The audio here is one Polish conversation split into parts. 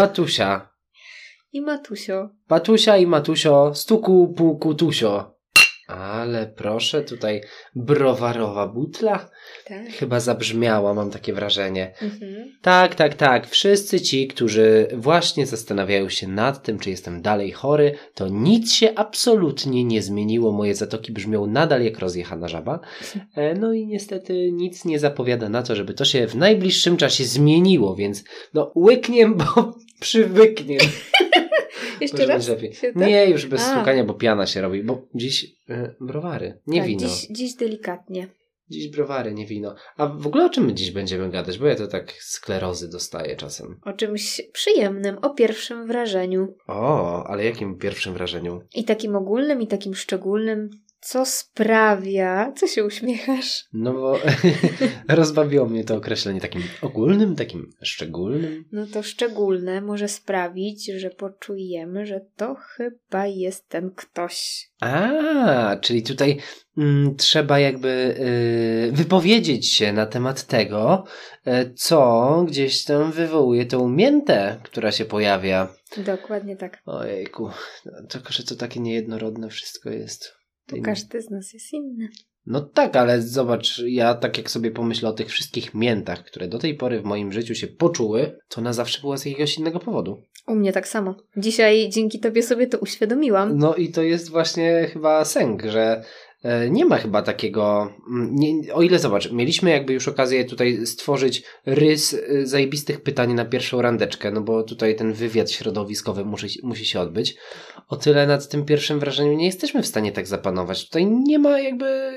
Patusia. I Matusio. Patusia i Matusio, stuku puku tusio. Ale proszę, tutaj browarowa butla Tak. chyba zabrzmiała, mam takie wrażenie. Mhm. Tak, tak, tak. Wszyscy ci, którzy właśnie zastanawiają się nad tym, czy jestem dalej chory, to nic się absolutnie nie zmieniło. Moje zatoki brzmią nadal jak rozjechana żaba. E, No i niestety nic nie zapowiada na to, żeby to się w najbliższym czasie zmieniło, więc no łykniem, bo przywykniem. Jeszcze raz? lepiej. Nie, już bez A. stukania, bo piana się robi, bo dziś e, browary, nie tak, wino. Dziś, dziś delikatnie. Dziś browary, nie wino. A w ogóle o czym my dziś będziemy gadać? Bo ja to tak sklerozy dostaję czasem. O czymś przyjemnym, o pierwszym wrażeniu. O, ale jakim pierwszym wrażeniu? I takim ogólnym, i takim szczególnym. Co sprawia? Co się uśmiechasz? No bo rozbawiło mnie to określenie takim ogólnym, takim szczególnym. No to szczególne może sprawić, że poczujemy, że to chyba jest ten ktoś. A, czyli tutaj mm, trzeba jakby y, wypowiedzieć się na temat tego, y, co gdzieś tam wywołuje tą miętę, która się pojawia. Dokładnie tak. Ojejku, no, tylko że to takie niejednorodne wszystko jest. Tej- każdy z nas jest inny. No tak, ale zobacz, ja tak jak sobie pomyślę o tych wszystkich miętach, które do tej pory w moim życiu się poczuły, to na zawsze była z jakiegoś innego powodu. U mnie tak samo. Dzisiaj dzięki tobie sobie to uświadomiłam. No i to jest właśnie chyba sęk, że nie ma chyba takiego. mm, Nie, o ile zobacz, mieliśmy jakby już okazję tutaj stworzyć rys e, zajebistych pytań na pierwszą randeczkę, no bo tutaj ten wywiad środowiskowy musi, musi się odbyć. O tyle nad tym pierwszym wrażeniem nie jesteśmy w stanie tak zapanować. Tutaj nie ma jakby.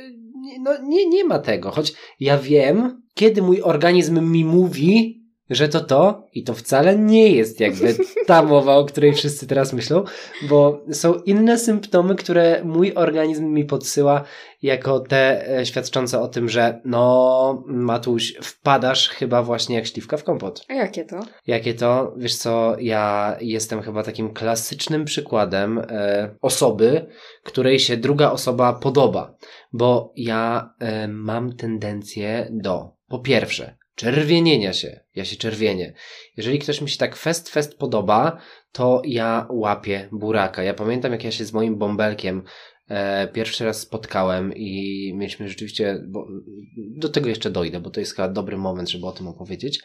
No nie, nie ma tego, choć ja wiem, kiedy mój organizm mi mówi, że to to i to wcale nie jest jakby ta mowa, o której wszyscy teraz myślą, bo są inne symptomy, które mój organizm mi podsyła jako te e, świadczące o tym, że no Matuś, wpadasz chyba właśnie jak śliwka w kompot. A jakie to? Jakie to? Wiesz co, ja jestem chyba takim klasycznym przykładem e, osoby, której się druga osoba podoba, bo ja e, mam tendencję do, po pierwsze, czerwienienia się. Ja się czerwienię. Jeżeli ktoś mi się tak fest, fest podoba, to ja łapię buraka. Ja pamiętam, jak ja się z moim bąbelkiem e, pierwszy raz spotkałem i mieliśmy rzeczywiście, bo do tego jeszcze dojdę, bo to jest chyba dobry moment, żeby o tym opowiedzieć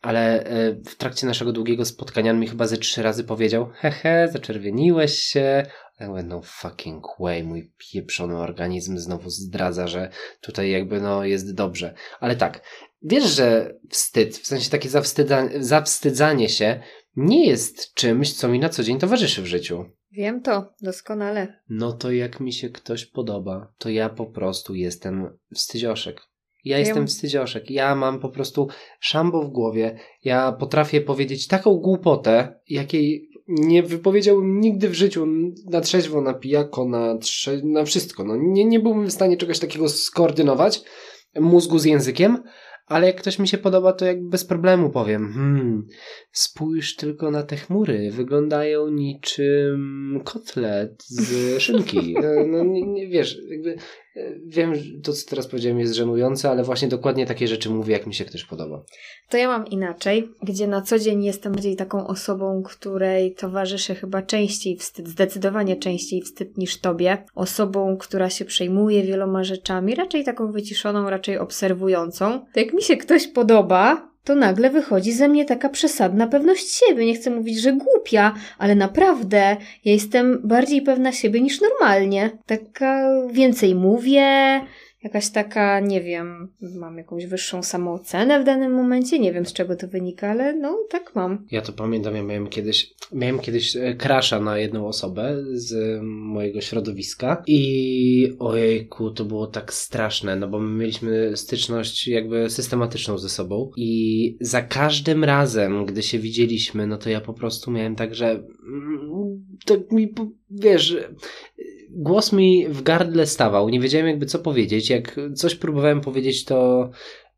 ale e, w trakcie naszego długiego spotkania on mi chyba ze trzy razy powiedział hehe, zaczerwieniłeś się. Ja mówię, no fucking way, mój pieprzony organizm znowu zdradza, że tutaj jakby no jest dobrze. Ale tak, wiesz, że wstyd, w sensie takie zawstydza, zawstydzanie się nie jest czymś, co mi na co dzień towarzyszy w życiu. Wiem to doskonale. No to jak mi się ktoś podoba, to ja po prostu jestem wstydzioszek. Ja Ja jestem wstydzioszek. Ja mam po prostu szambo w głowie. Ja potrafię powiedzieć taką głupotę, jakiej nie wypowiedziałbym nigdy w życiu na trzeźwo, na pijako, na, trze- na wszystko. No, nie, nie byłbym w stanie czegoś takiego skoordynować mózgu z językiem, ale jak ktoś mi się podoba, to jak bez problemu powiem. Hmm, spójrz tylko na te chmury. Wyglądają niczym kotlet z szynki. E, No nie, nie wiesz, jakby wiem, to co teraz powiedziałem jest żenujące, ale właśnie dokładnie takie rzeczy mówię, jak mi się ktoś podoba. To ja mam inaczej, gdzie na co dzień jestem bardziej taką osobą, której towarzyszy chyba częściej wstyd, zdecydowanie częściej wstyd niż tobie. Osobą, która się przejmuje wieloma rzeczami, raczej taką wyciszoną, raczej obserwującą. To jak mi się ktoś podoba, to nagle wychodzi ze mnie taka przesadna pewność siebie. Nie chcę mówić, że głupia, ale naprawdę ja jestem bardziej pewna siebie niż normalnie. Taka więcej mówię, jakaś taka, nie wiem, mam jakąś wyższą samoocenę w danym momencie, nie wiem z czego to wynika, ale no tak mam. Ja to pamiętam, ja miałem kiedyś, miałem kiedyś e, crasha na jedną osobę z e, mojego środowiska i ojejku, to było tak straszne, no bo my mieliśmy styczność jakby systematyczną ze sobą i za każdym razem, gdy się widzieliśmy, no to ja po prostu miałem tak, że mm, tak mi, wiesz, głos mi w gardle stawał, nie wiedziałem jakby co powiedzieć, jak coś próbowałem powiedzieć, to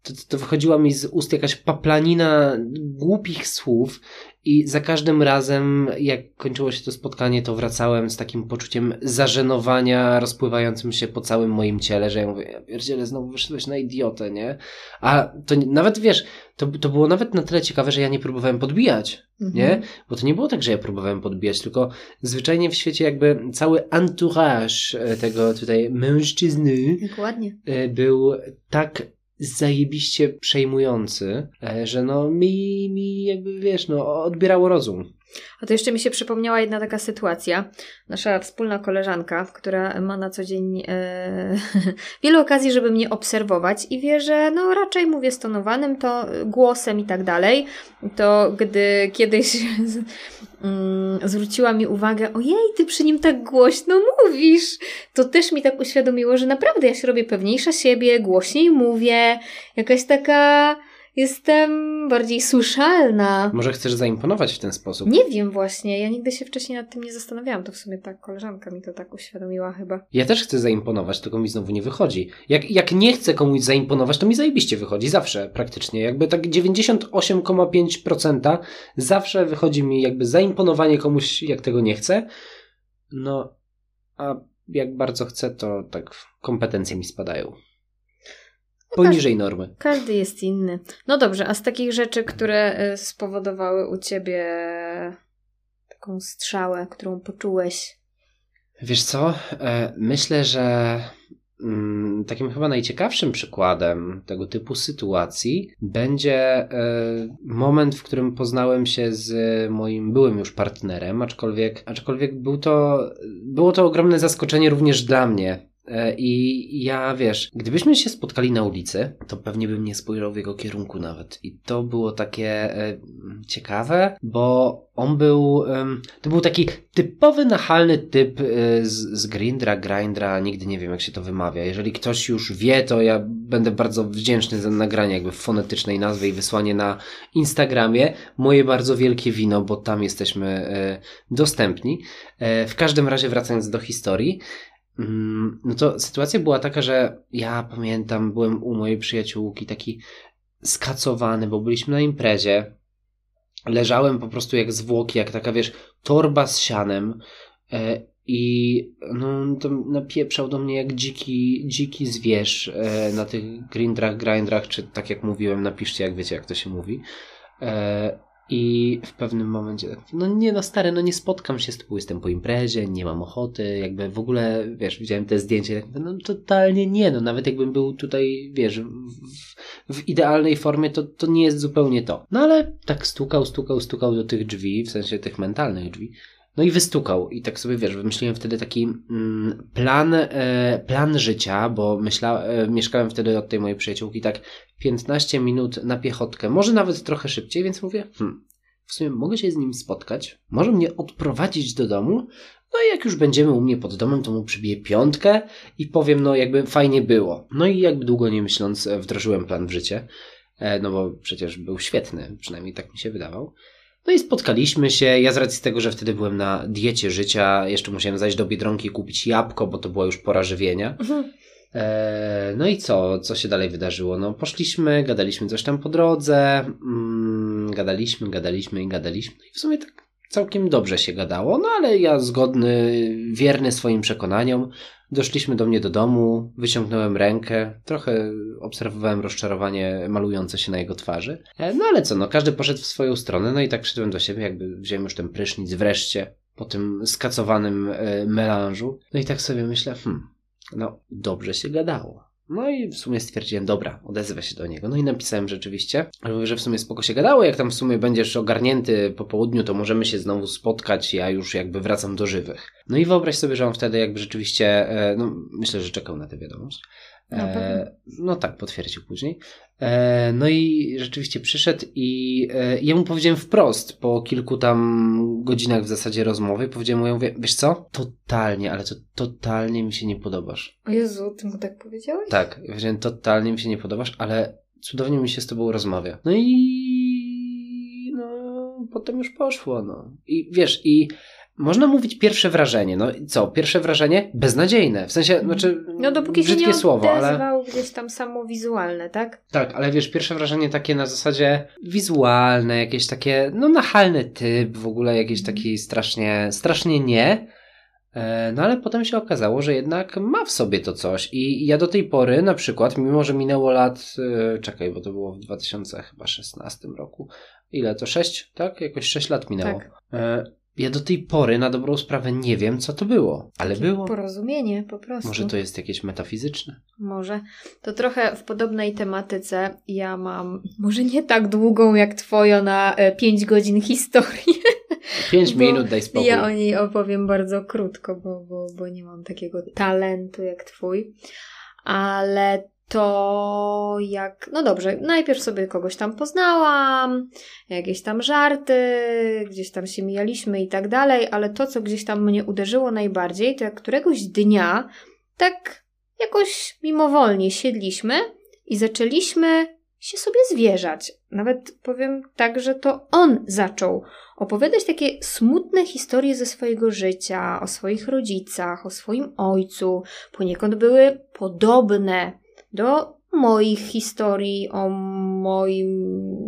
to, to wychodziła mi z ust jakaś paplanina głupich słów I za każdym razem, jak kończyło się to spotkanie, to wracałem z takim poczuciem zażenowania rozpływającym się po całym moim ciele, że ja mówię, ja pierdzielę, znowu wyszedłeś na idiotę, nie? A to nawet, wiesz, to, to było nawet na tyle ciekawe, że ja nie próbowałem podbijać, Mhm. nie? Bo to nie było tak, że ja próbowałem podbijać, tylko zwyczajnie w świecie jakby cały entourage e, tego tutaj mężczyzny Dokładnie. e, był tak zajebiście przejmujący, e, że no mi, mi jakby wiesz, no odbierało rozum. A to jeszcze mi się przypomniała jedna taka sytuacja. Nasza wspólna koleżanka, która ma na co dzień e, wiele okazji, żeby mnie obserwować i wie, że no raczej mówię stonowanym to głosem i tak dalej. To gdy kiedyś mm, zwróciła mi uwagę, ojej, ty przy nim tak głośno mówisz, to też mi tak uświadomiło, że naprawdę ja się robię pewniejsza siebie, głośniej mówię, jakaś taka jestem bardziej słyszalna. Może chcesz zaimponować w ten sposób? Nie wiem właśnie, ja nigdy się wcześniej nad tym nie zastanawiałam, to w sumie ta koleżanka mi to tak uświadomiła chyba. Ja też chcę zaimponować, tylko mi znowu nie wychodzi. Jak, jak nie chcę komuś zaimponować, to mi zajebiście wychodzi, zawsze praktycznie. Jakby tak 98,5% zawsze wychodzi mi jakby zaimponowanie komuś, jak tego nie chcę. No, a jak bardzo chcę, to tak kompetencje mi spadają. Poniżej normy. Każdy jest inny. No dobrze, a z takich rzeczy, które y, spowodowały u ciebie taką strzałę, którą poczułeś, Wiesz co? E, Myślę, że mm, takim chyba najciekawszym przykładem tego typu sytuacji będzie e, moment, w którym poznałem się z moim byłym już partnerem, aczkolwiek, aczkolwiek był to, było to ogromne zaskoczenie również dla mnie. E, I ja wiesz, gdybyśmy się spotkali na ulicy, to pewnie bym nie spojrzał w jego kierunku nawet. I to było takie e, ciekawe, bo on był, to był taki typowy, nachalny typ e, z, z Grindra, Grindra, nigdy nie wiem jak się to wymawia. Jeżeli ktoś już wie, to ja będę bardzo wdzięczny za nagranie jakby fonetycznej nazwy i wysłanie na Instagramie. Moje bardzo wielkie wino, bo tam jesteśmy dostępni. W każdym razie wracając do historii, No to sytuacja była taka, że ja pamiętam, byłem u mojej przyjaciółki taki skacowany, bo byliśmy na imprezie. Leżałem po prostu jak zwłoki, jak taka, wiesz, torba z sianem. E, I no, to napieprzał do mnie jak dziki, dziki zwierz e, na tych grindrach, grindrach, czy tak jak mówiłem, napiszcie jak wiecie, jak to się mówi. I w pewnym momencie, tak, no nie no stary, no nie spotkam się z tobą, jestem po imprezie, nie mam ochoty, jakby w ogóle, wiesz, widziałem te zdjęcie, tak, no totalnie nie, no nawet jakbym był tutaj, wiesz, w, w idealnej formie, to, to nie jest zupełnie to. No ale tak stukał, stukał, stukał do tych drzwi, w sensie tych mentalnych drzwi, no i wystukał. I tak sobie, wiesz, wymyśliłem wtedy taki mm, plan, e, plan życia, bo myśla, e, mieszkałem wtedy od tej mojej przyjaciółki tak 15 minut na piechotkę, może nawet trochę szybciej, więc mówię, hmm, w sumie mogę się z nim spotkać, może mnie odprowadzić do domu, no i jak już będziemy u mnie pod domem, to mu przybiję piątkę i powiem, no jakby fajnie było. No i jakby długo nie myśląc, e, wdrożyłem plan w życie, no bo przecież był świetny, przynajmniej tak mi się wydawał. No i spotkaliśmy się. Ja z racji tego, że wtedy byłem na diecie życia, jeszcze musiałem zajść do Biedronki i kupić jabłko, bo to była już pora żywienia. Eee, no i co? Co się dalej wydarzyło? No poszliśmy, gadaliśmy coś tam po drodze, mm, gadaliśmy, gadaliśmy i gadaliśmy. No i w sumie tak całkiem dobrze się gadało, no ale ja zgodny, wierny swoim przekonaniom, doszliśmy do mnie do domu, wyciągnąłem rękę, trochę obserwowałem rozczarowanie malujące się na jego twarzy. E, no ale co, no każdy poszedł w swoją stronę, no i tak przyszedłem do siebie, jakby wziąłem już ten prysznic wreszcie po tym skacowanym e, melanżu. No i tak sobie myślę, hmm, no dobrze się gadało. No i w sumie stwierdziłem, dobra, odezwę się do niego. No i napisałem rzeczywiście, że w sumie spoko się gadało, jak tam w sumie będziesz ogarnięty po południu, to możemy się znowu spotkać, ja już jakby wracam do żywych. No i wyobraź sobie, że on wtedy jakby rzeczywiście, e, no myślę, że czekał na tę wiadomość. E, no tak, potwierdził później. E, no i rzeczywiście przyszedł i e, ja mu powiedziałem wprost, po kilku tam godzinach w zasadzie rozmowy, powiedziałem mu, ja mówię, wiesz co, totalnie, ale to totalnie mi się nie podobasz. O Jezu, ty mu tak powiedziałeś? Tak, ja powiedziałem, totalnie mi się nie podobasz, ale cudownie mi się z tobą rozmawia. No i no, potem już poszło, no. I wiesz, i można mówić pierwsze wrażenie. No i co? Pierwsze wrażenie beznadziejne. W sensie, znaczy, No dopóki się brzydkie nie słowo, ale gdzieś tam samo wizualne, tak? tak, ale wiesz, pierwsze wrażenie takie na zasadzie wizualne, jakieś takie, no nachalny typ, w ogóle jakiś taki strasznie, strasznie nie. E, No ale potem się okazało, że jednak ma w sobie to coś i ja do tej pory na przykład, mimo że minęło lat, e, czekaj, bo to było w 2016 roku, ile to? 6, tak? Jakoś 6 lat minęło. Tak. E, Ja do tej pory na dobrą sprawę nie wiem, co to było, ale Takie było. Porozumienie po prostu. Może to jest jakieś metafizyczne? Może. To trochę w podobnej tematyce ja mam, może nie tak długą jak twoja na 5 godzin historii. 5 Bo minut, daj spokój. Ja o niej opowiem bardzo krótko, bo, bo, bo nie mam takiego talentu jak twój. Ale to jak. No dobrze, najpierw sobie kogoś tam poznałam, jakieś tam żarty, gdzieś tam się mijaliśmy i tak dalej, ale to, co gdzieś tam mnie uderzyło najbardziej, to jak któregoś dnia tak jakoś mimowolnie siedliśmy i zaczęliśmy się sobie zwierzać. Nawet powiem tak, że to on zaczął opowiadać takie smutne historie ze swojego życia, o swoich rodzicach, o swoim ojcu. Poniekąd były podobne do moich historii, o moim,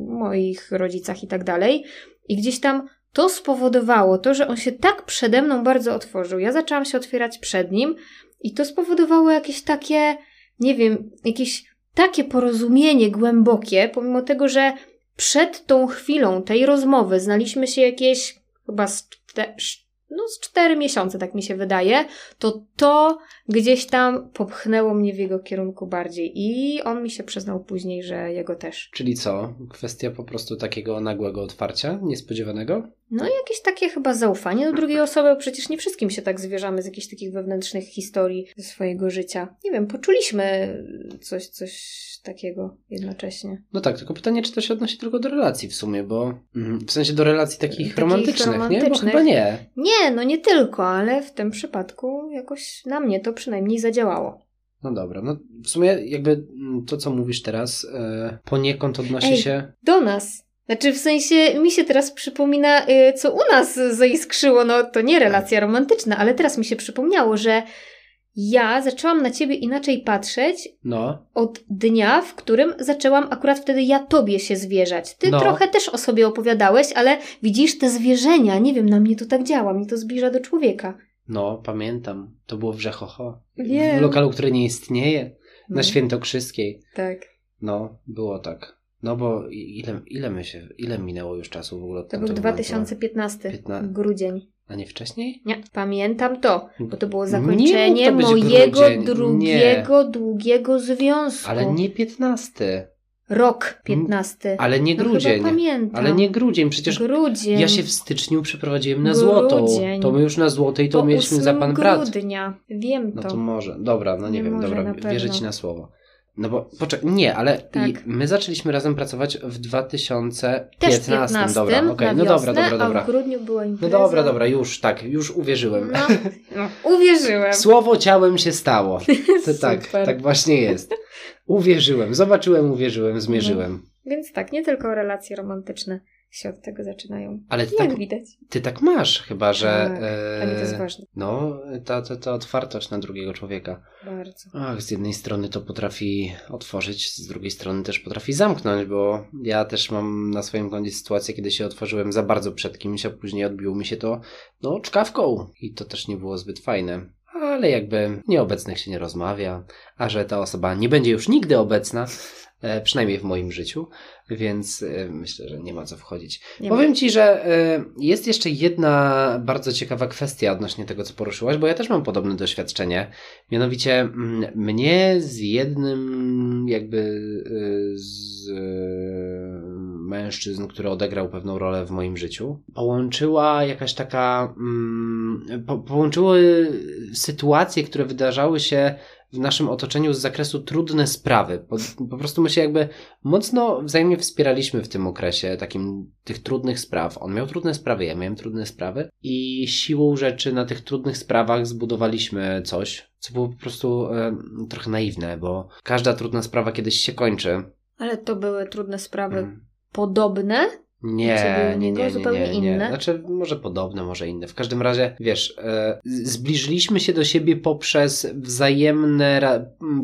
moich rodzicach i tak dalej. I gdzieś tam to spowodowało to, że on się tak przede mną bardzo otworzył. Ja zaczęłam się otwierać przed nim i to spowodowało jakieś takie, nie wiem, jakieś takie porozumienie głębokie, pomimo tego, że przed tą chwilą tej rozmowy znaliśmy się jakieś chyba z, no z cztery miesiące, tak mi się wydaje, to to gdzieś tam popchnęło mnie w jego kierunku bardziej i on mi się przyznał później, że jego też. Czyli co? Kwestia po prostu takiego nagłego otwarcia, niespodziewanego? No jakieś takie chyba zaufanie do drugiej osoby, bo przecież nie wszystkim się tak zwierzamy z jakichś takich wewnętrznych historii ze swojego życia. Nie wiem, poczuliśmy coś, coś takiego jednocześnie. No tak, tylko pytanie, czy to się odnosi tylko do relacji w sumie, bo mm, w sensie do relacji takich, Takich romantycznych, nie? Bo romantycznych. chyba nie. Nie, no nie tylko, ale w tym przypadku jakoś na mnie to przynajmniej zadziałało. No dobra, no w sumie jakby mm, to, co mówisz teraz, e, poniekąd odnosi Ej. się... Do nas. Znaczy, w sensie, mi się teraz przypomina, y, co u nas zaiskrzyło. No, to nie relacja romantyczna, ale teraz mi się przypomniało, że ja zaczęłam na ciebie inaczej patrzeć No, od dnia, w którym zaczęłam akurat wtedy ja tobie się zwierzać. Ty No. trochę też o sobie opowiadałeś, ale widzisz te zwierzenia, nie wiem, na mnie to tak działa, mnie to zbliża do człowieka. no, pamiętam. To było w Rzechocho. Wiem. W lokalu, który nie istnieje. Na No, Świętokrzyskiej. Tak. No, było tak. No bo ile, ile my się, ile minęło już czasu w ogóle To był tamtego momentu? 2015, Piętna- grudzień. A nie wcześniej? Nie, pamiętam to, bo to było Nie zakończenie to mojego grudzień, drugiego, długiego związku. Ale nie 15. Rok 15. Ale nie No grudzień. chyba pamiętam. Ale nie grudzień, przecież Grudzień. ja się w styczniu przeprowadziłem na złotą. To my już na złotej to po mieliśmy za 8 pan brat. grudnia. Wiem No to. to może. Dobra, no nie, Nie wiem, może, dobra, na ci na słowo. No bo poczekaj, nie, ale Tak. my zaczęliśmy razem pracować w 2015. Też w 15, dobra, okej, na no dobra, wiosnę, dobra, a dobra. w grudniu była No impreza. dobra, dobra, już tak, już uwierzyłem. No, no, uwierzyłem. Słowo ciałem się stało. To tak, tak właśnie jest. Uwierzyłem, zobaczyłem, uwierzyłem, zmierzyłem. Więc tak, nie tylko relacje romantyczne się od tego zaczynają. Ale ty Jak tak, widać. ty tak masz chyba, że... Tak, Dla mnie to jest e, ważne. No, ta, ta, ta otwartość na drugiego człowieka. Bardzo. Ach, z jednej strony to potrafi otworzyć, z drugiej strony też potrafi zamknąć, bo ja też mam na swoim koncie sytuację, kiedy się otworzyłem za bardzo przed kimś, a później odbiło mi się to, no, czkawką. I to też nie było zbyt fajne. Ale jakby nieobecnych się nie rozmawia, a że ta osoba nie będzie już nigdy obecna, e, przynajmniej w moim życiu, więc e, myślę, że nie ma co wchodzić. Nie Powiem Ci, że y, jest jeszcze jedna bardzo ciekawa kwestia odnośnie tego, co poruszyłaś, bo ja też mam podobne doświadczenie. Mianowicie mm, mnie z jednym jakby z mężczyzn, który odegrał pewną rolę w moim życiu, połączyła jakaś taka, mm, po, połączyły sytuacje, które wydarzały się w naszym otoczeniu z zakresu trudne sprawy. Po, po prostu my się jakby mocno wzajemnie wspieraliśmy w tym okresie takim tych trudnych spraw. On miał trudne sprawy, ja miałem trudne sprawy i siłą rzeczy na tych trudnych sprawach zbudowaliśmy coś, co było po prostu e, trochę naiwne, bo każda trudna sprawa kiedyś się kończy. Ale to były trudne sprawy Mm. podobne, Nie, nie, nie, nie, zupełnie nie? Znaczy, może podobne, może inne. W każdym razie, wiesz, e, zbliżyliśmy się do siebie poprzez wzajemne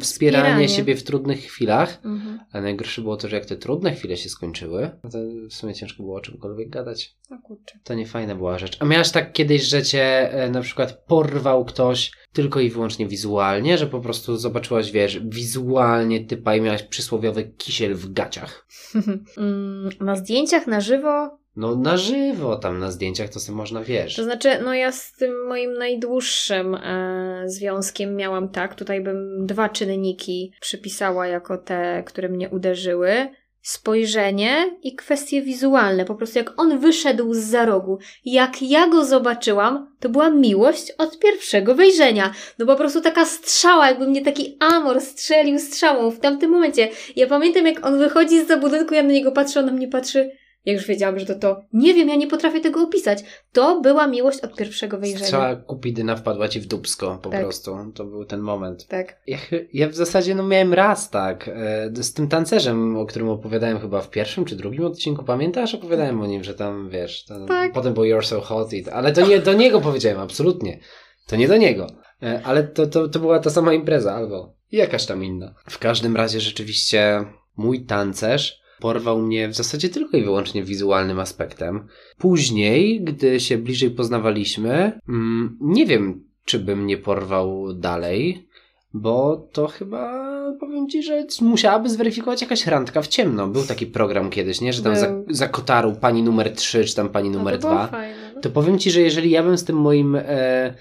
wspieranie siebie w trudnych chwilach. Mhm. A najgorsze było to, że jak te trudne chwile się skończyły, no to w sumie ciężko było o czymkolwiek gadać. No. To nie fajna była rzecz. A miałaś tak kiedyś, że cię e, na przykład porwał ktoś tylko i wyłącznie wizualnie, że po prostu zobaczyłaś, wiesz, wizualnie typa i miałaś przysłowiowy kisiel w gaciach. Mm, Na zdjęciach na żywo No na żywo tam na zdjęciach to sobie można, wiesz. To znaczy, no ja z tym moim najdłuższym e, związkiem miałam tak, tutaj bym dwa czynniki przypisała jako te, które mnie uderzyły. Spojrzenie i kwestie wizualne. Po prostu jak on wyszedł z za rogu, jak ja go zobaczyłam, to była miłość od pierwszego wejrzenia. No po prostu taka strzała, jakby mnie taki amor strzelił strzałą w tamtym momencie. Ja pamiętam, jak on wychodzi z budynku, ja na niego patrzę, on na mnie patrzy. Ja już wiedziałam, że to to. Nie wiem, ja nie potrafię tego opisać. To była miłość od pierwszego wejrzenia. Strzała Kupidyna wpadła ci w dubsko po Tak. prostu. To był ten moment. Tak. Ja, ja w zasadzie no miałem raz tak, e, z tym tancerzem, o którym opowiadałem chyba w pierwszym czy drugim odcinku, pamiętasz? Opowiadałem o nim, że tam, wiesz, tam, Tak. potem był You're So Hot, i, ale to nie do niego powiedziałem, absolutnie. To nie do niego. E, Ale to, to, to była ta sama impreza, albo jakaś tam inna. W każdym razie rzeczywiście mój tancerz porwał mnie w zasadzie tylko i wyłącznie wizualnym aspektem. Później, gdy się bliżej poznawaliśmy, mm, nie wiem, czy bym nie porwał dalej, bo to chyba powiem ci, że musiałaby zweryfikować jakaś randka w ciemno. Był taki program kiedyś, nie? Że tam za, Był. za kotaru pani numer 3 czy tam pani numer no, to było 2. Fajne, no. To powiem ci, że jeżeli ja bym z tym moim e,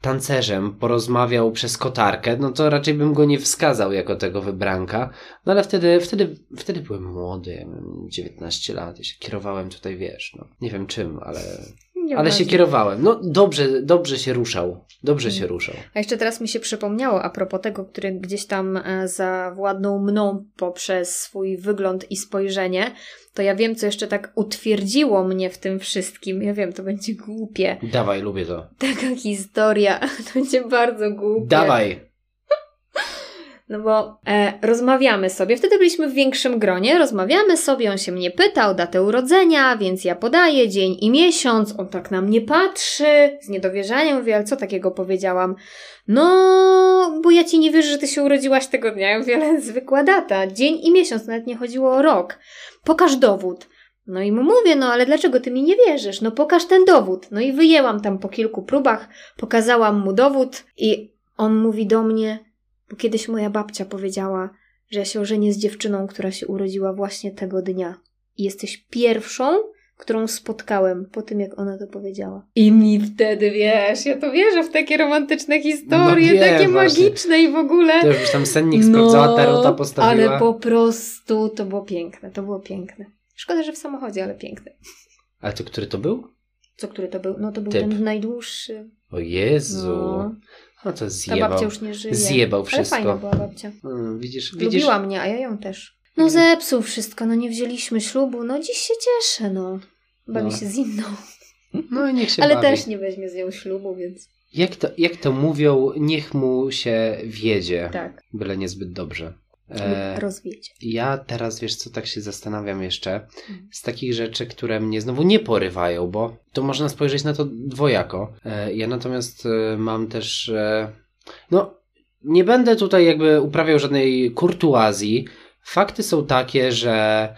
tancerzem porozmawiał przez kotarkę, no to raczej bym go nie wskazał jako tego wybranka. No ale wtedy, wtedy, wtedy byłem młody, ja miałem 19 lat, ja się kierowałem tutaj, wiesz, no nie wiem czym, ale, Nie ale się kierowałem. No dobrze, dobrze się ruszał, dobrze się Mm. ruszał. A jeszcze teraz mi się przypomniało a propos tego, który gdzieś tam e, zawładnął mną poprzez swój wygląd i spojrzenie, to ja wiem, co jeszcze tak utwierdziło mnie w tym wszystkim. Ja wiem, to będzie głupie. Dawaj, lubię to. Taka historia, to będzie bardzo głupie. Dawaj! No bo e, rozmawiamy sobie, wtedy byliśmy w większym gronie, rozmawiamy sobie, on się mnie pyta o datę urodzenia, więc ja podaję dzień i miesiąc, on tak na mnie patrzy, z niedowierzaniem mówi, ale co takiego powiedziałam? No, bo ja ci nie wierzę, że ty się urodziłaś tego dnia. Ja mówię, ale zwykła data, dzień i miesiąc, nawet nie chodziło o rok. Pokaż dowód. No i mu mówię, no ale dlaczego ty mi nie wierzysz? No pokaż ten dowód. No i wyjęłam tam po kilku próbach, pokazałam mu dowód i on mówi do mnie, bo kiedyś moja babcia powiedziała, że ja się ożenię z dziewczyną, która się urodziła właśnie tego dnia. I jesteś pierwszą, którą spotkałem po tym, jak ona to powiedziała. I mi wtedy, wiesz, ja to wierzę w takie romantyczne historie, No wiem, takie właśnie. magiczne i w ogóle. To już tam sennik sprawdzała, tarota postawiła. No, ale po prostu to było piękne, to było piękne. Szkoda, że w samochodzie, ale piękne. Ale to który to był? Co, który to był? No to był Typ. ten najdłuższy. O Jezu. No, No to ta zjebał. babcia już nie żyje. Zjebał Ale wszystko. fajna była babcia. Mm, widzisz, widzisz. Lubiła mnie, a ja ją też. No zepsuł wszystko, no nie wzięliśmy ślubu, no dziś się cieszę, no. Bawi No. się z inną. No i niech się Ale bawi. też nie weźmie z nią ślubu, więc Jak to, jak to mówią, niech mu się wiedzie, tak. byle niezbyt dobrze. E, ja teraz, wiesz co, tak się zastanawiam jeszcze, z takich rzeczy, które mnie znowu nie porywają, bo to można spojrzeć na to dwojako. E, ja natomiast e, mam też, e, no, nie będę tutaj jakby uprawiał żadnej kurtuazji. Fakty są takie, że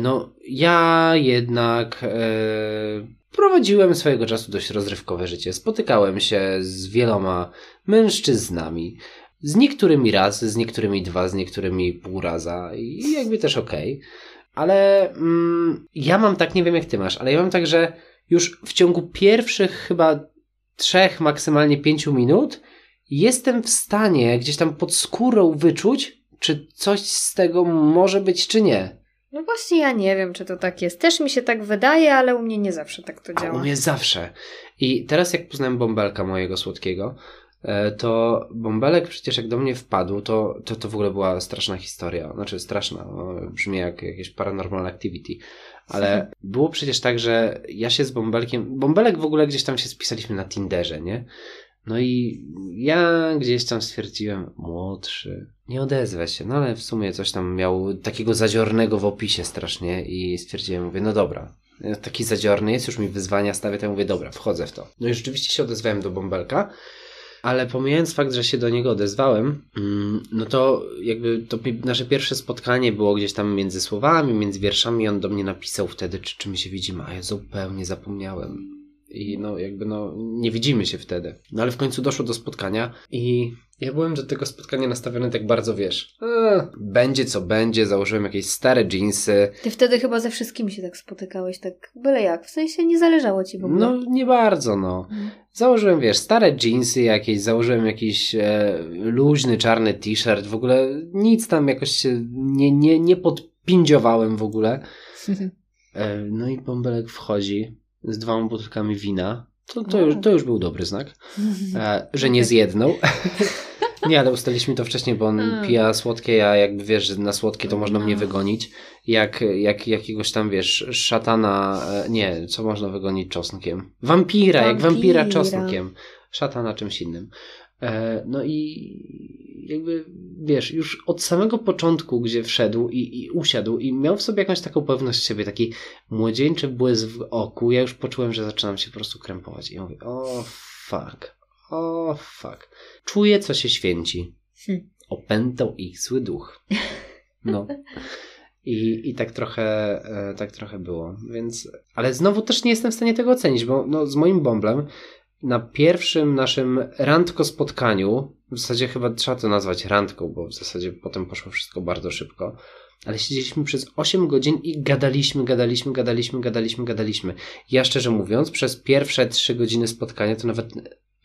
no, ja jednak prowadziłem swojego czasu dość rozrywkowe życie. Spotykałem się z wieloma mężczyznami. Z niektórymi raz, z niektórymi dwa, z niektórymi pół raza i jakby też okej. Ale mm, ja mam tak, nie wiem jak ty masz, ale ja mam tak, że już w ciągu pierwszych chyba trzech, maksymalnie pięciu minut jestem w stanie gdzieś tam pod skórą wyczuć, czy coś z tego może być, czy nie. No właśnie ja nie wiem, czy to tak jest. Też mi się tak wydaje, ale u mnie nie zawsze tak to A działa. u mnie zawsze. I teraz jak poznałem bąbelka mojego słodkiego, to bąbelek przecież jak do mnie wpadł, to, to, to w ogóle była straszna historia. Znaczy straszna, no, brzmi jak jakieś paranormal activity. Ale było przecież tak, że ja się z bąbelkiem, bąbelek w ogóle gdzieś tam się spisaliśmy na Tinderze, nie? No i ja gdzieś tam stwierdziłem, młodszy, nie odezwę się, no ale w sumie coś tam miał takiego zaziornego w opisie strasznie i stwierdziłem, mówię, no dobra, taki zadziorny jest, już mi wyzwania stawia, to ja mówię, dobra, wchodzę w to. No i rzeczywiście się odezwałem do Bąbelka, ale pomijając fakt, że się do niego odezwałem, mm, no to jakby to nasze pierwsze spotkanie było gdzieś tam między słowami, między wierszami, on do mnie napisał wtedy, czy, czy my się widzimy, a ja zupełnie zapomniałem. I no jakby no nie widzimy się wtedy. No ale w końcu doszło do spotkania i ja byłem do tego spotkania nastawiony tak bardzo, wiesz, a, będzie co będzie, założyłem jakieś stare jeansy. Ty wtedy chyba ze wszystkimi się tak spotykałeś, tak byle jak, w sensie nie zależało ci w ogóle. No nie bardzo, no. Mhm. Założyłem, wiesz, stare jeansy jakieś, założyłem jakiś e, luźny, czarny t-shirt, w ogóle nic tam jakoś się nie, nie, nie podpindziowałem w ogóle. E, no i bąbelek wchodzi z dwoma butelkami wina. To, to, już, to już był dobry znak, e, że nie zjednął. Nie, ale ustaliliśmy to wcześniej, bo on hmm. pija słodkie, ja jakby wiesz, że na słodkie to można mnie no. wygonić. Jak, jak jakiegoś tam wiesz, szatana, e, nie, co można wygonić czosnkiem? Wampira, jak wampira czosnkiem. Szatana czymś innym. E, no i jakby, wiesz, już od samego początku, gdzie wszedł i, i usiadł i miał w sobie jakąś taką pewność siebie, taki młodzieńczy błysk w oku, ja już poczułem, że zaczynam się po prostu krępować. I mówię, o fuck, o fuck. Czuję, co się święci. Hmm. Opętał ich zły duch. No. I, I tak trochę e, tak trochę było. Więc, ale znowu też nie jestem w stanie tego ocenić, bo no, z moim bąblem na pierwszym naszym randko spotkaniu, w zasadzie chyba trzeba to nazwać randką, bo w zasadzie potem poszło wszystko bardzo szybko, ale siedzieliśmy przez 8 godzin i gadaliśmy, gadaliśmy, gadaliśmy, gadaliśmy, gadaliśmy. Ja szczerze mówiąc, przez pierwsze 3 godziny spotkania to nawet,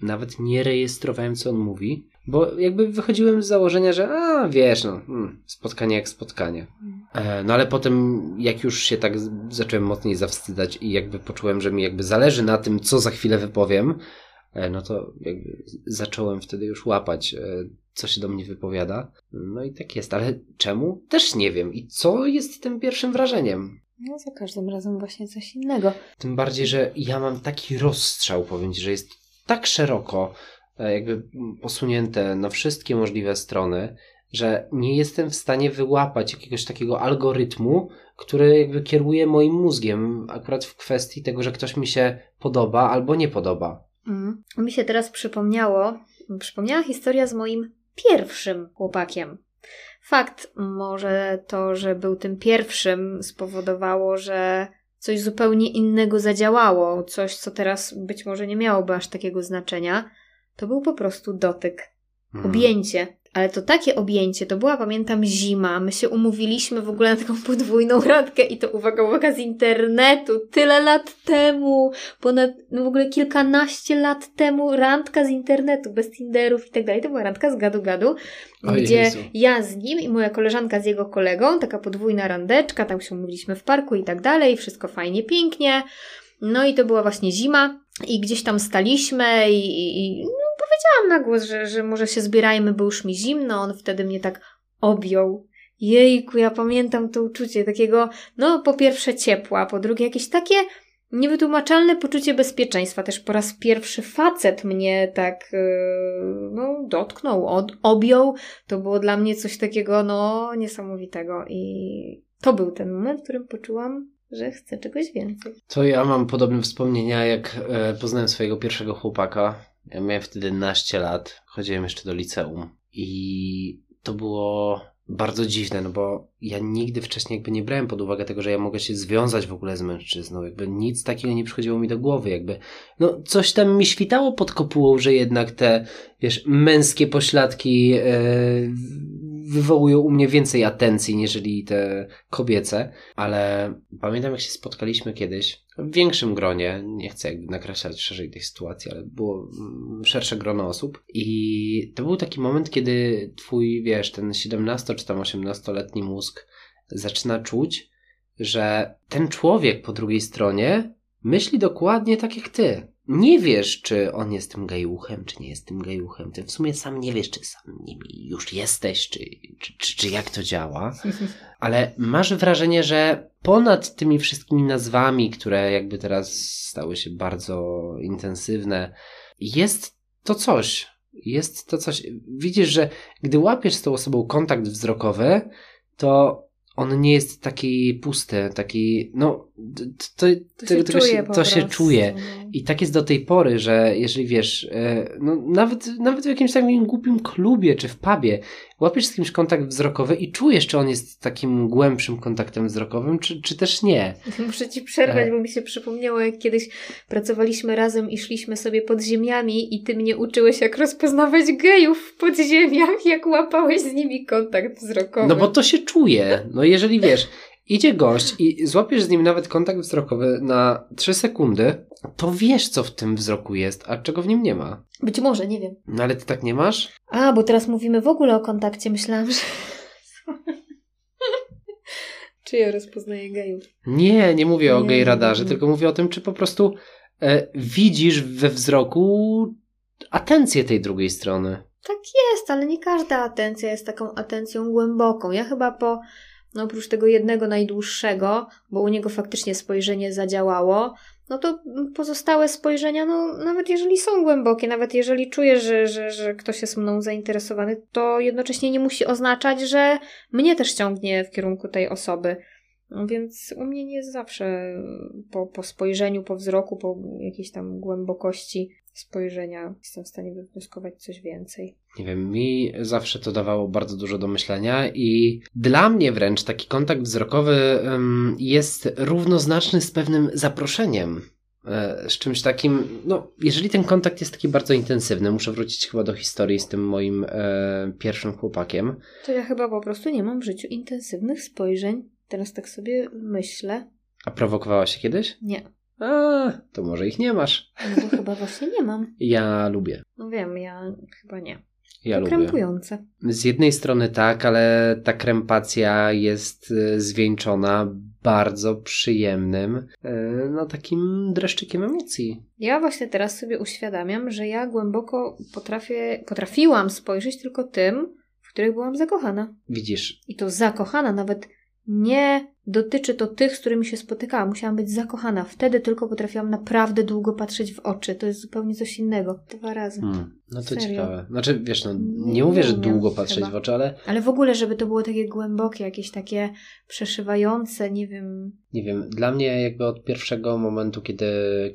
nawet nie rejestrowałem, co on mówi, bo jakby wychodziłem z założenia, że a wiesz, no, hmm, spotkanie jak spotkanie. E, no ale potem, jak już się tak zacząłem mocniej zawstydzać i jakby poczułem, że mi jakby zależy na tym, co za chwilę wypowiem, no to jakby zacząłem wtedy już łapać, e, co się do mnie wypowiada. No i tak jest, ale czemu? Też nie wiem. I co jest tym pierwszym wrażeniem? No za każdym razem właśnie coś innego. Tym bardziej, że ja mam taki rozstrzał, powiem Ci, że jest tak szeroko E, jakby posunięte na wszystkie możliwe strony, że nie jestem w stanie wyłapać jakiegoś takiego algorytmu, który jakby kieruje moim mózgiem akurat w kwestii tego, że ktoś mi się podoba albo nie podoba. Mm. Mi się teraz przypomniało, przypomniała historia z moim pierwszym chłopakiem. Fakt, może to, że był tym pierwszym, spowodowało, że coś zupełnie innego zadziałało, coś, co teraz być może nie miałoby aż takiego znaczenia to był po prostu dotyk. Mhm. Objęcie. Ale to takie objęcie, to była, pamiętam, zima. My się umówiliśmy w ogóle na taką podwójną randkę i to uwaga, uwaga z internetu. Tyle lat temu, ponad, no w ogóle kilkanaście lat temu randka z internetu, bez Tinderów i tak dalej. To była randka z gadu-gadu, gdzie Jezu. ja z nim i moja koleżanka z jego kolegą, taka podwójna randeczka, tam się umówiliśmy w parku i tak dalej. Wszystko fajnie, pięknie. No i to była właśnie zima i gdzieś tam staliśmy i, i no, powiedziałam na głos, że, że może się zbierajmy, bo już mi zimno. On wtedy mnie tak objął. Jejku, ja pamiętam to uczucie takiego, no po pierwsze ciepła, po drugie jakieś takie niewytłumaczalne poczucie bezpieczeństwa. Też po raz pierwszy facet mnie tak yy, no, dotknął, od, objął. To było dla mnie coś takiego no niesamowitego i to był ten moment, w którym poczułam że chcę czegoś więcej. To ja mam podobne wspomnienia, jak e, poznałem swojego pierwszego chłopaka. Ja miałem wtedy naście lat, chodziłem jeszcze do liceum i to było bardzo dziwne, no bo ja nigdy wcześniej jakby nie brałem pod uwagę tego, że ja mogę się związać w ogóle z mężczyzną, jakby nic takiego nie przychodziło mi do głowy, jakby no coś tam mi świtało pod kopułą, że jednak te, wiesz, męskie pośladki yy, wywołują u mnie więcej atencji niżeli te kobiece, ale pamiętam jak się spotkaliśmy kiedyś w większym gronie, nie chcę jakby nakreślać szerzej tej sytuacji, ale było mm, szersze grono osób. I to był taki moment, kiedy twój, wiesz, ten 17 czy tam 18-letni mózg zaczyna czuć, że ten człowiek po drugiej stronie myśli dokładnie tak jak ty nie wiesz, czy on jest tym gejuchem, czy nie jest tym gejuchem. Ty w sumie sam nie wiesz, czy sam nimi już jesteś, czy, czy, czy, czy jak to działa. Ale masz wrażenie, że ponad tymi wszystkimi nazwami, które jakby teraz stały się bardzo intensywne, jest to coś. Jest to coś. Widzisz, że gdy łapiesz z tą osobą kontakt wzrokowy, to on nie jest taki pusty, taki, no, to, To tego- się tego to się czuje. no. I tak jest do tej pory, że jeżeli wiesz, e, no nawet, nawet w jakimś takim głupim klubie czy w pubie, łapiesz z kimś kontakt wzrokowy i czujesz, czy on jest takim głębszym kontaktem wzrokowym, czy, czy też nie. Muszę ci przerwać, E. bo mi się przypomniało, jak kiedyś pracowaliśmy razem i szliśmy sobie podziemiami i ty mnie uczyłeś, jak rozpoznawać gejów w podziemiach, jak łapałeś z nimi kontakt wzrokowy. No bo to się czuje. No jeżeli wiesz, idzie gość i złapiesz z nim nawet kontakt wzrokowy na 3 sekundy, to wiesz, co w tym wzroku jest, a czego w nim nie ma. Być może, nie wiem. No ale ty tak nie masz? A, bo teraz mówimy w ogóle o kontakcie. Myślałam, że... Czy ja rozpoznaję gejów? Nie, nie mówię o Nie, gej nie, radarze, tylko mówię o tym, czy po prostu e, widzisz we wzroku atencję tej drugiej strony. Tak jest, ale nie każda atencja jest taką atencją głęboką. Ja chyba po, no oprócz tego jednego najdłuższego, bo u niego faktycznie spojrzenie zadziałało, no to pozostałe spojrzenia, no nawet jeżeli są głębokie, nawet jeżeli czuję, że, że, że ktoś jest mną zainteresowany, to jednocześnie nie musi oznaczać, że mnie też ciągnie w kierunku tej osoby. No więc u mnie nie jest zawsze po, po spojrzeniu, po wzroku, po jakiejś tam głębokości spojrzenia jestem w stanie wywnioskować coś więcej. Nie wiem, mi zawsze to dawało bardzo dużo do myślenia i dla mnie wręcz taki kontakt wzrokowy jest równoznaczny z pewnym zaproszeniem. E, Z czymś takim, no, jeżeli ten kontakt jest taki bardzo intensywny, muszę wrócić chyba do historii z tym moim e, pierwszym chłopakiem. To ja chyba po prostu nie mam w życiu intensywnych spojrzeń. Teraz tak sobie myślę. A prowokowała się kiedyś? Nie. A, to może ich nie masz. No bo chyba właśnie nie mam. Ja lubię. No wiem, ja chyba nie. Ja to lubię. krępujące. Z jednej strony tak, ale ta krępacja jest e, zwieńczona bardzo przyjemnym, e, no takim dreszczykiem emocji. Ja właśnie teraz sobie uświadamiam, że ja głęboko potrafię, potrafiłam spojrzeć tylko tym, w których byłam zakochana. Widzisz, I to zakochana, nawet nie dotyczy to tych, z którymi się spotykałam. Musiałam być zakochana. Wtedy tylko potrafiłam naprawdę długo patrzeć w oczy. To jest zupełnie coś innego. Dwa razy. hmm, no to Serio? ciekawe. Znaczy, wiesz, no, Nie nie mówię, że długo patrzeć chyba. w oczy, ale Ale w ogóle, żeby to było takie głębokie, jakieś takie przeszywające, nie wiem. nie wiem, dla mnie jakby od pierwszego momentu, kiedy,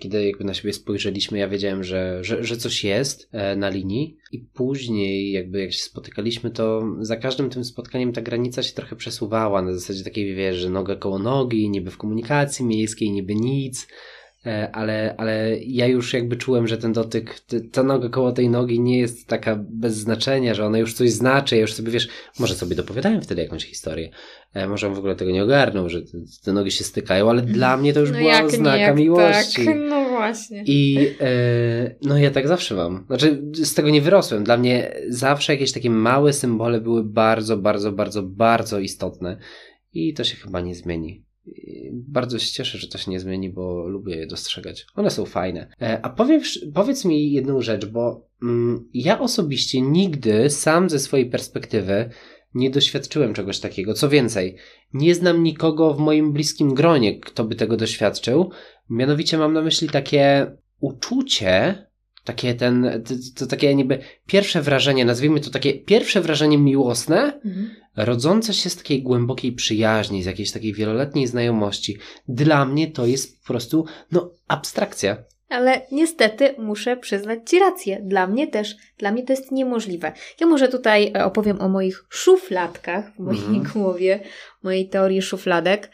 kiedy jakby na siebie spojrzeliśmy, ja wiedziałem, że, że, że coś jest e, na linii i później jakby jak się spotykaliśmy, to za każdym tym spotkaniem ta granica się trochę przesuwała na zasadzie takiej, wiesz, że noga koło nogi, niby w komunikacji miejskiej, niby nic, e, ale, ale ja już jakby czułem, że ten dotyk, ta noga koło tej nogi nie jest taka bez znaczenia, że ona już coś znaczy, ja już sobie, wiesz, może sobie dopowiadałem wtedy jakąś historię, e, może on w ogóle tego nie ogarnął, że te, nogi się stykają, ale dla mnie to już no była oznaka miłości. Tak. No właśnie. I e, no ja tak zawsze mam. Znaczy, z tego nie wyrosłem. Dla mnie zawsze jakieś takie małe symbole były bardzo, bardzo, bardzo, bardzo istotne. I to się chyba nie zmieni. Bardzo się cieszę, że to się nie zmieni, bo lubię je dostrzegać. One są fajne. E, a powiedz, powiedz mi jedną rzecz, bo mm, ja osobiście nigdy sam ze swojej perspektywy nie doświadczyłem czegoś takiego. Co więcej, nie znam nikogo w moim bliskim gronie, kto by tego doświadczył. Mianowicie mam na myśli takie uczucie, takie ten, to, to takie niby pierwsze wrażenie, nazwijmy to takie pierwsze wrażenie miłosne, Mhm. rodzące się z takiej głębokiej przyjaźni, z jakiejś takiej wieloletniej znajomości. Dla mnie to jest po prostu, no, abstrakcja. Ale niestety muszę przyznać Ci rację. Dla mnie też, dla mnie to jest niemożliwe. Ja może tutaj e, opowiem o moich szufladkach w mojej Mhm. głowie, mojej teorii szufladek.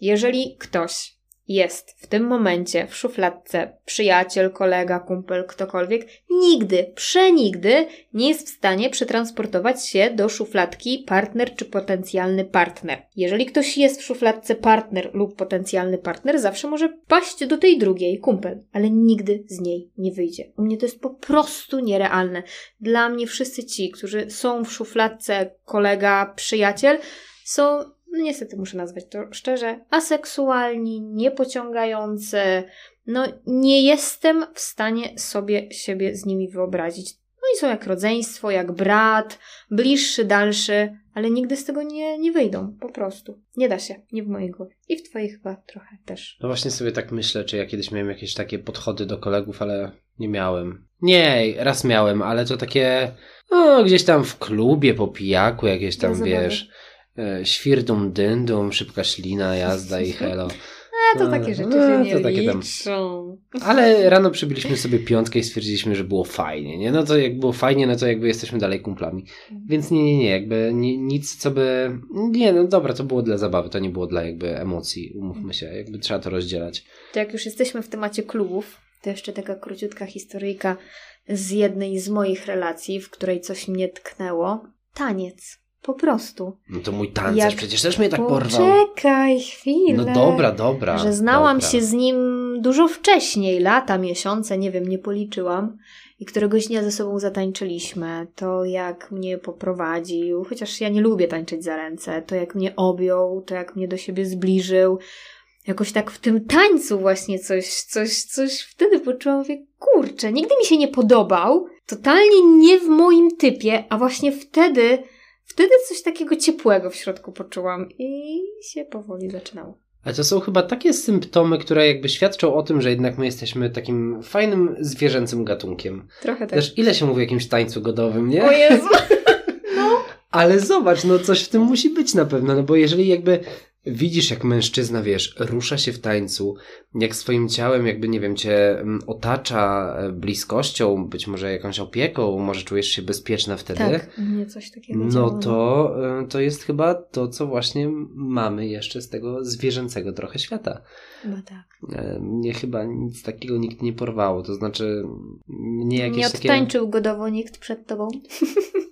Jeżeli ktoś jest w tym momencie w szufladce przyjaciel, kolega, kumpel, ktokolwiek, nigdy, przenigdy nie jest w stanie przetransportować się do szufladki partner czy potencjalny partner. Jeżeli ktoś jest w szufladce partner lub potencjalny partner, zawsze może paść do tej drugiej, kumpel, ale nigdy z niej nie wyjdzie. U mnie to jest po prostu nierealne. Dla mnie wszyscy ci, którzy są w szufladce kolega, przyjaciel, są no niestety muszę nazwać to szczerze, aseksualni, niepociągający. No, nie jestem w stanie sobie siebie z nimi wyobrazić. No i są jak rodzeństwo, jak brat, bliższy, dalszy, ale nigdy z tego nie, nie wyjdą, po prostu. Nie da się, nie w mojej głowie. I w twojej chyba trochę też. No właśnie sobie tak myślę, czy ja kiedyś miałem jakieś takie podchody do kolegów, ale nie miałem. Nie, raz miałem, ale to takie, no gdzieś tam w klubie, po pijaku, jakieś tam, Dla zabawy. E, świrdum dyndum, szybka ślina, jazda i helo. to A, takie rzeczy a, się nie to liczą. Ale rano przybiliśmy sobie piątkę i stwierdziliśmy, że było fajnie, nie? No to jak było fajnie, no to jakby jesteśmy dalej kumplami. Więc nie, nie, nie, jakby ni- nic, co by... Nie, no dobra, to było dla zabawy, to nie było dla jakby emocji, umówmy się, jakby trzeba to rozdzielać. To jak już jesteśmy w temacie klubów, to jeszcze taka króciutka historyjka z jednej z moich relacji, w której coś mnie tknęło. Taniec. Po prostu. No to mój tancerz Jak przecież też mnie tak porwał. Poczekaj chwilę. No dobra, dobra. Że znałam dobra. się z nim dużo wcześniej, lata, miesiące, nie wiem, nie policzyłam. I któregoś dnia ze sobą zatańczyliśmy. To jak mnie poprowadził, chociaż ja nie lubię tańczyć za ręce, to jak mnie objął, to jak mnie do siebie zbliżył. Jakoś tak w tym tańcu właśnie coś, coś, coś wtedy poczułam, mówię, kurczę, nigdy mi się nie podobał, totalnie nie w moim typie, a właśnie wtedy, wtedy coś takiego ciepłego w środku poczułam i się powoli zaczynało. Ale to są chyba takie symptomy, które jakby świadczą o tym, że jednak my jesteśmy takim fajnym, zwierzęcym gatunkiem. Trochę tak. Też ile się mówi o jakimś tańcu godowym, nie? O Jezu! Ale zobacz, no coś w tym musi być na pewno, no bo jeżeli jakby widzisz, jak mężczyzna, wiesz, rusza się w tańcu, jak swoim ciałem jakby, nie wiem, cię mm, otacza e, bliskością, być może jakąś opieką, może czujesz się bezpieczna wtedy, Tak, mnie coś takiego no to, e, to jest chyba to, co właśnie mamy jeszcze z tego zwierzęcego trochę świata. Chyba tak. E, Mnie chyba nic takiego nikt nie porwało, to znaczy mnie jakieś Nie takie... odtańczył godowo nikt przed tobą?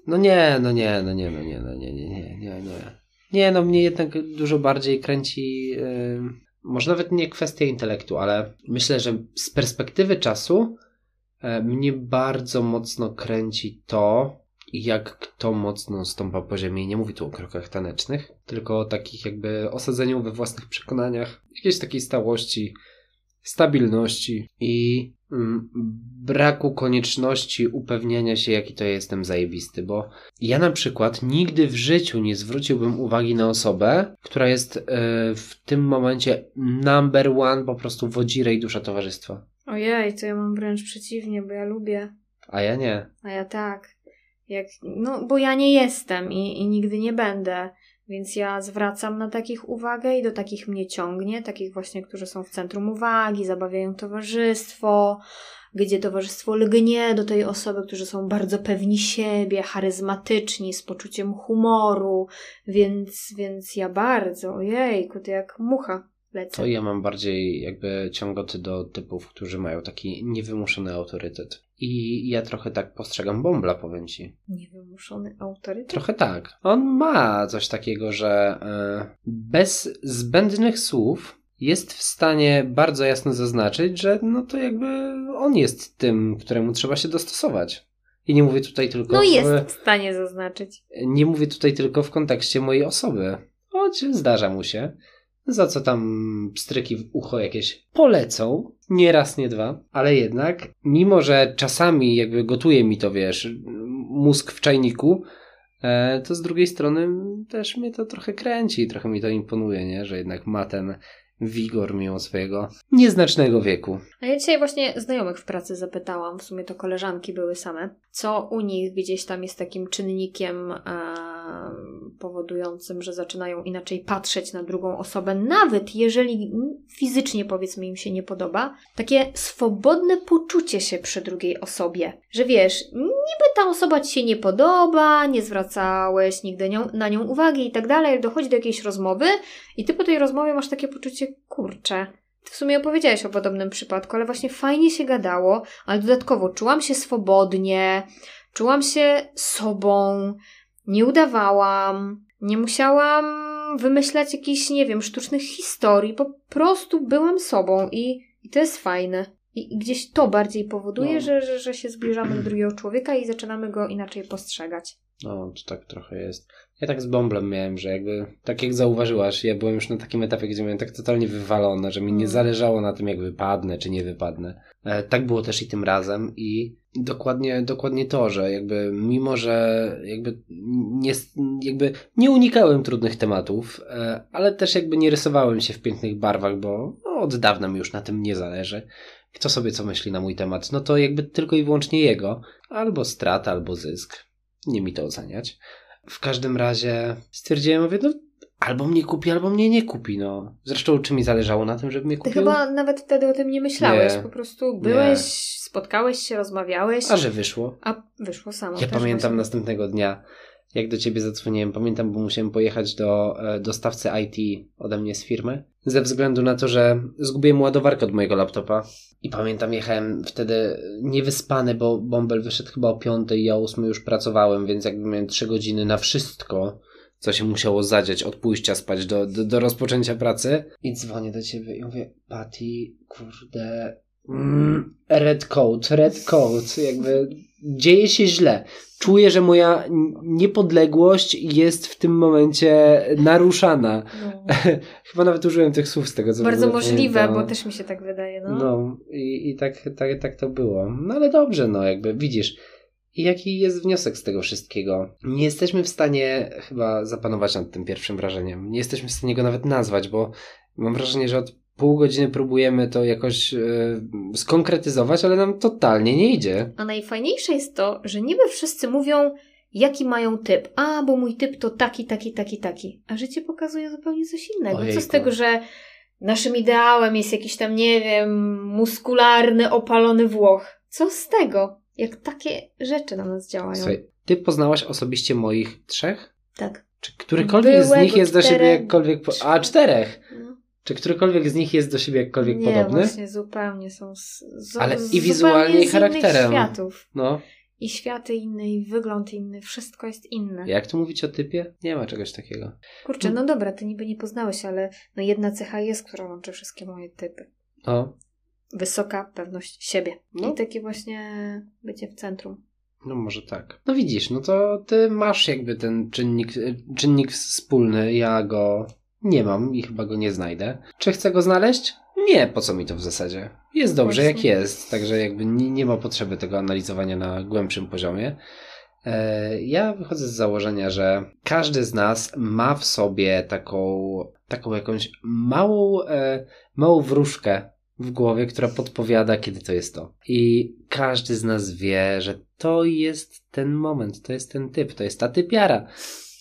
No nie, no nie, no nie, no nie, no nie, nie, nie, nie, nie. Nie, no mnie jednak dużo bardziej kręci, yy, może nawet nie kwestia intelektu, ale myślę, że z perspektywy czasu e, mnie bardzo mocno kręci to, jak kto mocno stąpa po ziemi. I Nie mówię tu o krokach tanecznych, tylko o takich jakby osadzeniu we własnych przekonaniach, jakiejś takiej stałości, stabilności i braku konieczności upewniania się, jaki to jestem zajebisty, bo ja na przykład nigdy w życiu nie zwróciłbym uwagi na osobę, która jest e, w tym momencie number one po prostu wodzirę i dusza towarzystwa. Ojej, to ja mam wręcz przeciwnie, bo ja lubię, A ja nie. a ja tak. Jak, no, bo ja nie jestem i, i nigdy nie będę, więc ja zwracam na takich uwagę i do takich mnie ciągnie, takich właśnie, którzy są w centrum uwagi, zabawiają towarzystwo, gdzie towarzystwo lgnie do tej osoby, którzy są bardzo pewni siebie, charyzmatyczni, z poczuciem humoru, więc, więc ja bardzo, ojejku, to jak mucha lecę. To ja mam bardziej jakby ciągoty do typów, którzy mają taki niewymuszony autorytet. I ja trochę tak postrzegam Bombla, powiem ci. Niewymuszony autorytet? Trochę tak. On ma coś takiego, że e, bez zbędnych słów jest w stanie bardzo jasno zaznaczyć, że no to jakby on jest tym, któremu trzeba się dostosować. I nie mówię tutaj tylko No w, jest w stanie zaznaczyć. nie mówię tutaj tylko w kontekście mojej osoby. Choć zdarza mu się. Za co tam pstryki w ucho jakieś polecą. Nie raz, nie dwa. Ale jednak, mimo że czasami jakby gotuje mi to, wiesz, mózg w czajniku, e, to z drugiej strony też mnie to trochę kręci, trochę mi to imponuje, nie? Że jednak ma ten wigor mimo swojego nieznacznego wieku. A ja dzisiaj właśnie znajomych w pracy zapytałam, w sumie to koleżanki były same, co u nich gdzieś tam jest takim czynnikiem e, powodującym, że zaczynają inaczej patrzeć na drugą osobę, nawet jeżeli fizycznie powiedzmy im się nie podoba. Takie swobodne poczucie się przy drugiej osobie, że wiesz, niby ta osoba ci się nie podoba, nie zwracałeś nigdy nią, na nią uwagi i tak dalej, dochodzi do jakiejś rozmowy i ty po tej rozmowie masz takie poczucie, kurczę, w sumie opowiedziałeś o podobnym przypadku, ale właśnie fajnie się gadało, ale dodatkowo czułam się swobodnie, czułam się sobą, nie udawałam, nie musiałam wymyślać jakichś, nie wiem, sztucznych historii, po prostu byłam sobą i, i to jest fajne. I, I gdzieś to bardziej powoduje, No. że, że, że się zbliżamy do drugiego człowieka i zaczynamy go inaczej postrzegać. No, to tak trochę jest. Ja tak z Bąblem miałem, że jakby, tak jak zauważyłaś, ja byłem już na takim etapie, gdzie miałem tak totalnie wywalone, że mi nie Mm. zależało na tym, jak wypadnę, czy nie wypadnę. E, tak było też i tym razem i dokładnie, dokładnie to, że jakby mimo, że jakby nie, jakby nie unikałem trudnych tematów, e, ale też jakby nie rysowałem się w pięknych barwach, bo no, od dawna mi już na tym nie zależy. Kto sobie co myśli na mój temat, no to jakby tylko i wyłącznie jego. Albo strata, albo zysk. Nie mi to oceniać. W każdym razie stwierdziłem, mówię, no albo mnie kupi, albo mnie nie kupi, no. Zresztą czy mi zależało na tym, żeby mnie Ty kupił? chyba nawet wtedy o tym nie myślałeś. Nie. Po prostu byłeś, spotkałeś się, rozmawiałeś, A że wyszło. a wyszło samo. Ja pamiętam właśnie. następnego dnia, jak do ciebie zadzwoniłem. Pamiętam, bo musiałem pojechać do e, dostawcy IT ode mnie z firmy. Ze względu na to, że zgubiłem ładowarkę od mojego laptopa. I pamiętam, jechałem wtedy niewyspany, bo bąbel wyszedł chyba o piątej, ja o ósmej już pracowałem, więc jakby miałem trzy godziny na wszystko, co się musiało zadziać od pójścia spać do, do, do rozpoczęcia pracy. I dzwonię do ciebie i mówię, Patty, kurde, mm, red code, red code, jakby dzieje się źle. Czuję, że moja niepodległość jest w tym momencie naruszana. No. Chyba nawet użyłem tych słów z tego, co Bardzo możliwe, pamiętam. bo też mi się tak wydaje. No. No, i, i tak, tak, tak to było. No ale dobrze, no jakby widzisz. I jaki jest wniosek z tego wszystkiego? Nie jesteśmy w stanie chyba zapanować nad tym pierwszym wrażeniem. Nie jesteśmy w stanie go nawet nazwać, bo mam wrażenie, że od pół godziny próbujemy to jakoś e, skonkretyzować, ale nam totalnie nie idzie. A najfajniejsze jest to, że niby wszyscy mówią, jaki mają typ. A, bo mój typ to taki, taki, taki, taki. A życie pokazuje zupełnie coś innego. Co z tego, że naszym ideałem jest jakiś tam, nie wiem, muskularny, opalony Włoch? Co z tego? Jak takie rzeczy na nas działają. Słuchaj, ty poznałaś osobiście moich trzech? Tak. Czy którykolwiek z Byłego nich jest do siebie jakkolwiek... Po... A, czterech! Czy którykolwiek z nich jest do siebie jakkolwiek Nie, podobny? właśnie zupełnie są z, z, Ale z i wizualnie, i charakterem. światów. No. I światy inne, i wygląd inny, wszystko jest inne. Jak tu mówić o typie? Nie ma czegoś takiego. Kurczę, no dobra, ty niby nie poznałeś, ale no jedna cecha jest, która łączy wszystkie moje typy. No, Wysoka pewność siebie. No. I takie właśnie bycie w centrum. no może tak. No widzisz, no to ty masz jakby ten czynnik, czynnik wspólny, ja go nie mam i chyba go nie znajdę. Czy chcę go znaleźć? Nie, po co mi to w zasadzie? Jest dobrze jak jest, także jakby nie, nie ma potrzeby tego analizowania na głębszym poziomie. E, Ja wychodzę z założenia, że każdy z nas ma w sobie taką, taką jakąś małą, e, małą wróżkę w głowie, która podpowiada, kiedy to jest to. I każdy z nas wie, że to jest ten moment, to jest ten typ, to jest ta typiara.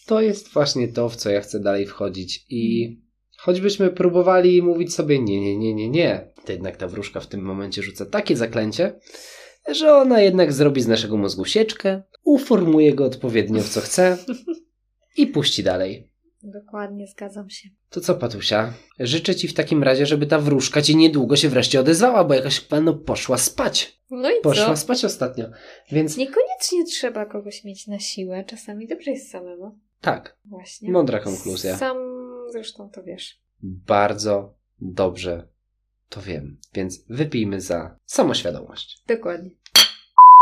To jest właśnie to, w co ja chcę dalej wchodzić. I choćbyśmy próbowali mówić sobie nie, nie, nie, nie, nie, to jednak ta wróżka w tym momencie rzuca takie zaklęcie, że ona jednak zrobi z naszego mózgu sieczkę, uformuje go odpowiednio w co chce i puści dalej. Dokładnie, zgadzam się. To co, Patusia? Życzę ci w takim razie, żeby ta wróżka ci niedługo się wreszcie odezwała, bo jakaś panu poszła spać. No i Poszła co? spać ostatnio. Więc Niekoniecznie trzeba kogoś mieć na siłę. Czasami dobrze jest samemu. Tak, Właśnie. Mądra konkluzja. Sam zresztą to wiesz. bardzo dobrze to wiem. Więc wypijmy za samoświadomość. Dokładnie.